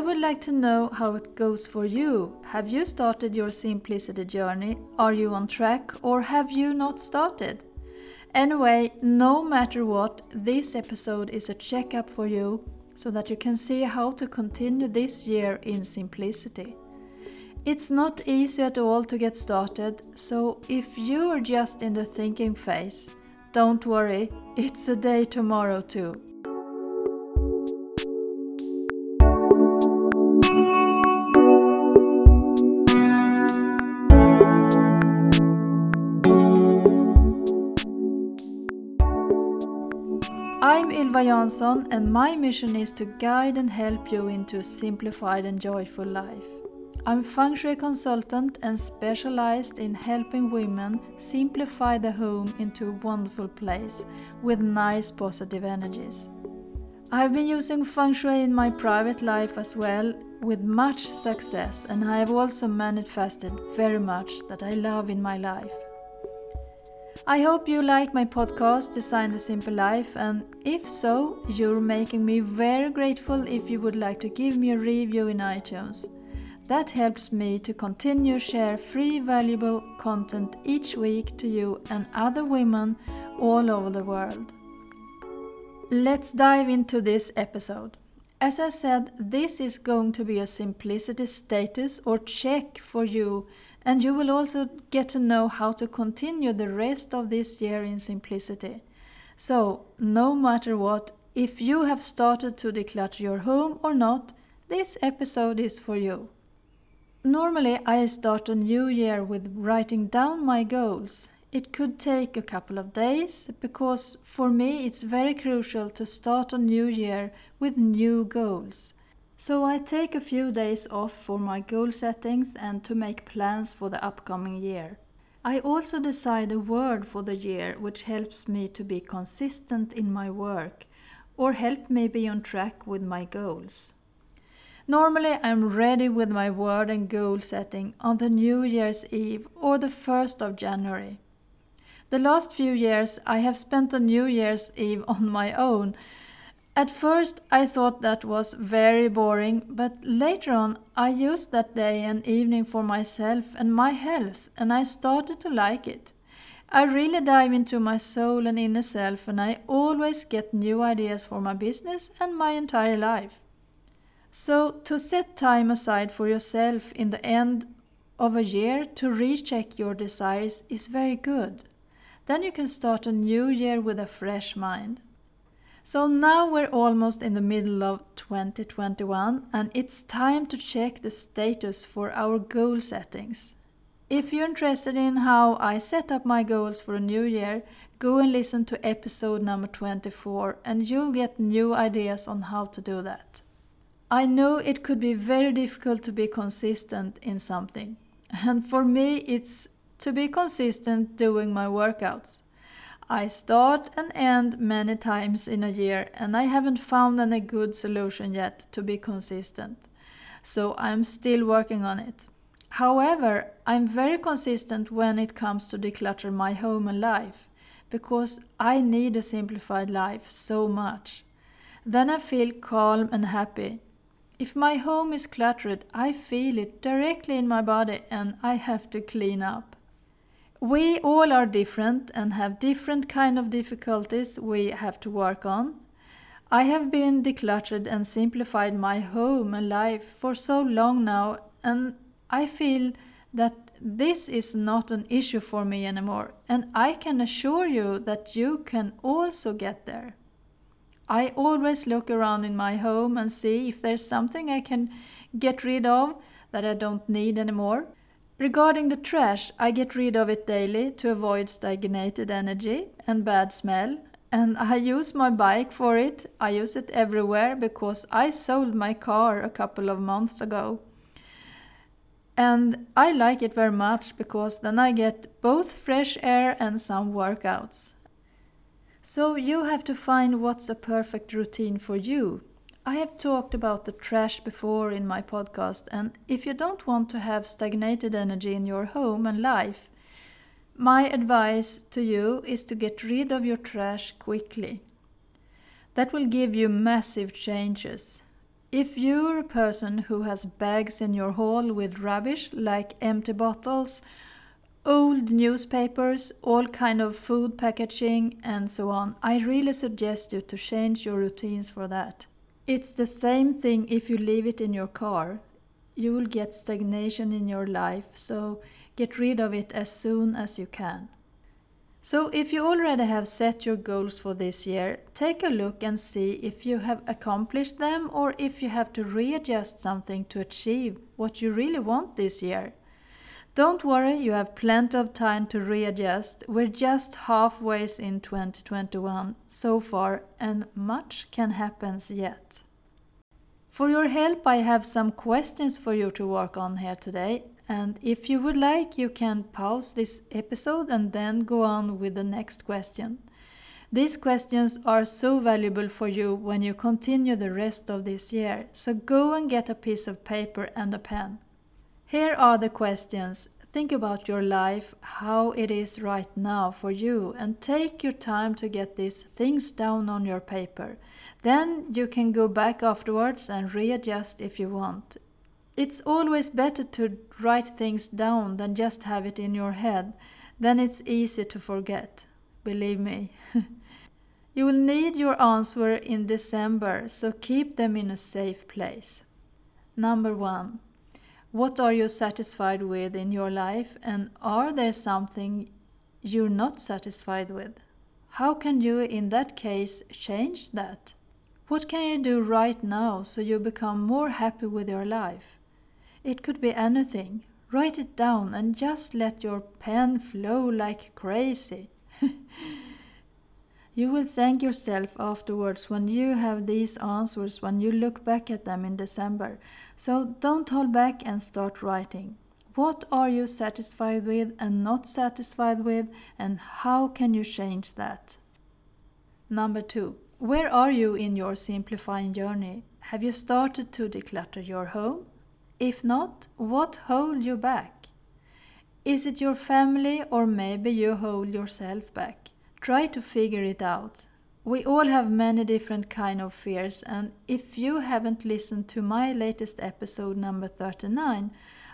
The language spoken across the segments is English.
I would like to know how it goes for you. Have you started your simplicity journey? Are you on track or have you not started? Anyway, no matter what, this episode is a checkup for you so that you can see how to continue this year in simplicity. It's not easy at all to get started, so if you are just in the thinking phase, don't worry, it's a day tomorrow too. I'm Ylva Jansson, and my mission is to guide and help you into a simplified and joyful life. I'm feng shui consultant and specialized in helping women simplify the home into a wonderful place with nice positive energies. I've been using feng shui in my private life as well with much success, and I have also manifested very much that I love in my life. I hope you like my podcast, Design the Simple Life, and if so, you're making me very grateful if you would like to give me a review in iTunes. That helps me to continue share free valuable content each week to you and other women all over the world. Let's dive into this episode. As I said, this is going to be a simplicity status or check for you and you will also get to know how to continue the rest of this year in simplicity. So, no matter what, if you have started to declutter your home or not, this episode is for you. Normally, I start a new year with writing down my goals. It could take a couple of days because for me it's very crucial to start a new year with new goals. So I take a few days off for my goal settings and to make plans for the upcoming year. I also decide a word for the year which helps me to be consistent in my work or help me be on track with my goals. Normally, I'm ready with my word and goal setting on the New Year's Eve or the 1st of January. The last few years, I have spent the New Year's Eve on my own at first I thought that was very boring, but later on I used that day and evening for myself and my health, and I started to like it. I really dive into my soul and inner self, and I always get new ideas for my business and my entire life. So, to set time aside for yourself in the end of a year to recheck your desires is very good. Then you can start a new year with a fresh mind. So now we're almost in the middle of 2021 and it's time to check the status for our goal settings. If you're interested in how I set up my goals for a new year, go and listen to episode number 24 and you'll get new ideas on how to do that. I know it could be very difficult to be consistent in something. And for me, it's to be consistent doing my workouts. I start and end many times in a year and I haven't found any good solution yet to be consistent. So I'm still working on it. However, I'm very consistent when it comes to declutter my home and life because I need a simplified life so much. Then I feel calm and happy. If my home is cluttered, I feel it directly in my body and I have to clean up. We all are different and have different kind of difficulties we have to work on. I have been decluttered and simplified my home and life for so long now and I feel that this is not an issue for me anymore and I can assure you that you can also get there. I always look around in my home and see if there's something I can get rid of that I don't need anymore. Regarding the trash, I get rid of it daily to avoid stagnated energy and bad smell. And I use my bike for it. I use it everywhere because I sold my car a couple of months ago. And I like it very much because then I get both fresh air and some workouts. So you have to find what's a perfect routine for you I have talked about the trash before in my podcast, and if you don't want to have stagnated energy in your home and life, my advice to you is to get rid of your trash quickly. That will give you massive changes. If you're a person who has bags in your hall with rubbish like empty bottles, old newspapers, all kind of food packaging and so on, I really suggest you to change your routines for that. It's the same thing if you leave it in your car. You will get stagnation in your life, so get rid of it as soon as you can. So, if you already have set your goals for this year, take a look and see if you have accomplished them or if you have to readjust something to achieve what you really want this year. Don't worry, you have plenty of time to readjust. We're just halfway in 2021 so far, and much can happen yet. For your help, I have some questions for you to work on here today, and if you would like, you can pause this episode and then go on with the next question. These questions are so valuable for you when you continue the rest of this year, so go and get a piece of paper and a pen. Here are the questions. Think about your life, how it is right now for you, and take your time to get these things down on your paper. Then you can go back afterwards and readjust if you want. It's always better to write things down than just have it in your head. Then it's easy to forget. Believe me. you will need your answer in December, so keep them in a safe place. Number one. What are you satisfied with in your life, and are there something you're not satisfied with? How can you, in that case, change that? What can you do right now so you become more happy with your life? It could be anything. Write it down and just let your pen flow like crazy. you will thank yourself afterwards when you have these answers when you look back at them in December. So don't hold back and start writing. What are you satisfied with and not satisfied with, and how can you change that? Number two, where are you in your simplifying journey? Have you started to declutter your home? If not, what holds you back? Is it your family or maybe you hold yourself back? Try to figure it out. We all have many different kind of fears and if you haven't listened to my latest episode number 39,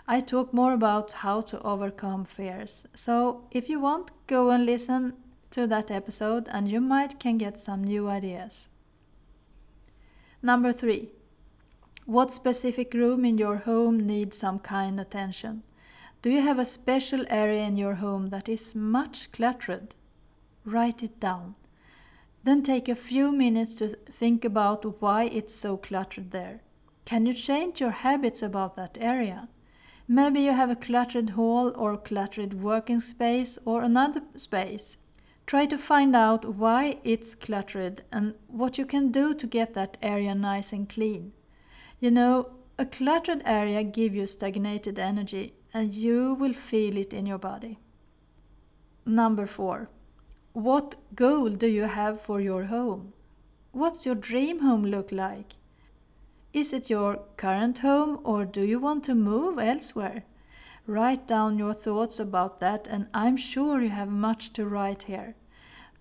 I talk more about how to overcome fears. So if you want, go and listen to that episode and you might can get some new ideas. Number 3. What specific room in your home needs some kind attention? Do you have a special area in your home that is much cluttered? Write it down. Then take a few minutes to think about why it's so cluttered there. Can you change your habits about that area? Maybe you have a cluttered hall or cluttered working space or another space. Try to find out why it's cluttered and what you can do to get that area nice and clean. You know, a cluttered area gives you stagnated energy and you will feel it in your body. Number four. What goal do you have for your home? What's your dream home look like? Is it your current home or do you want to move elsewhere? Write down your thoughts about that and I'm sure you have much to write here.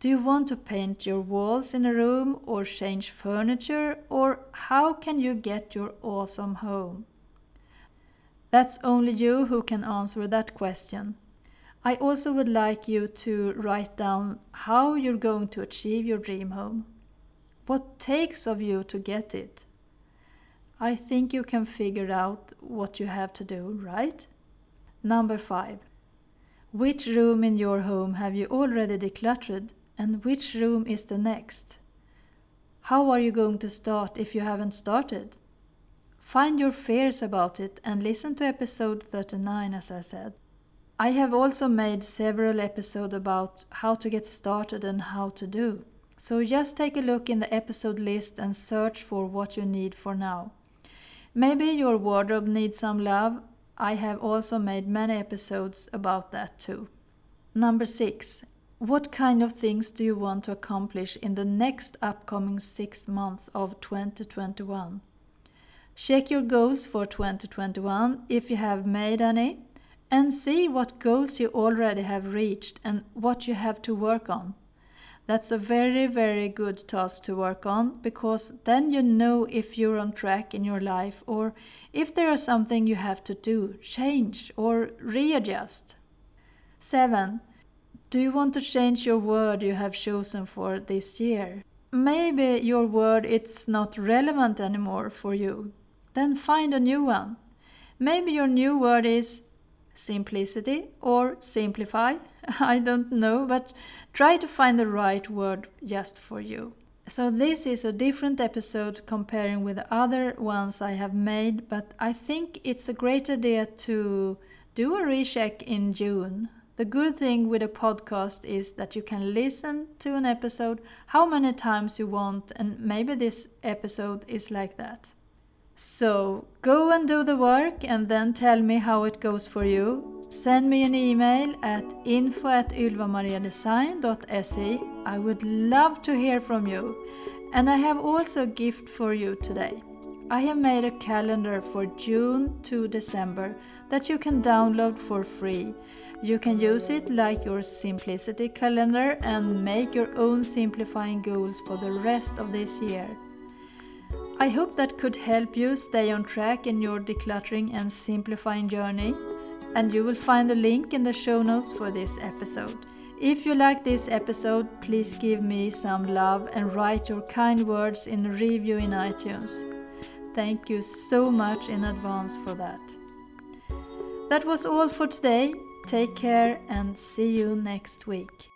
Do you want to paint your walls in a room or change furniture or how can you get your awesome home? That's only you who can answer that question. I also would like you to write down how you're going to achieve your dream home. What takes of you to get it? I think you can figure out what you have to do, right? Number 5. Which room in your home have you already decluttered and which room is the next? How are you going to start if you haven't started? Find your fears about it and listen to episode 39 as I said. I have also made several episodes about how to get started and how to do. So just take a look in the episode list and search for what you need for now. Maybe your wardrobe needs some love. I have also made many episodes about that too. Number 6. What kind of things do you want to accomplish in the next upcoming six months of 2021? Check your goals for 2021 if you have made any and see what goals you already have reached and what you have to work on. That's a very, very good task to work on because then you know if you're on track in your life or if there is something you have to do, change, or readjust. 7. Do you want to change your word you have chosen for this year? Maybe your word it's not relevant anymore for you. Then find a new one. Maybe your new word is simplicity or simplify. I don't know, but try to find the right word just for you. So, this is a different episode comparing with the other ones I have made, but I think it's a great idea to do a recheck in June. The good thing with a podcast is that you can listen to an episode how many times you want, and maybe this episode is like that. So go and do the work and then tell me how it goes for you. Send me an email at info at ylvamariadesign.se. I would love to hear from you. And I have also a gift for you today. I have made a calendar for June to December that you can download for free. You can use it like your simplicity calendar and make your own simplifying goals for the rest of this year. I hope that could help you stay on track in your decluttering and simplifying journey. And you will find the link in the show notes for this episode. If you like this episode, please give me some love and write your kind words in a review in iTunes. Thank you so much in advance for that. That was all for today. Take care and see you next week.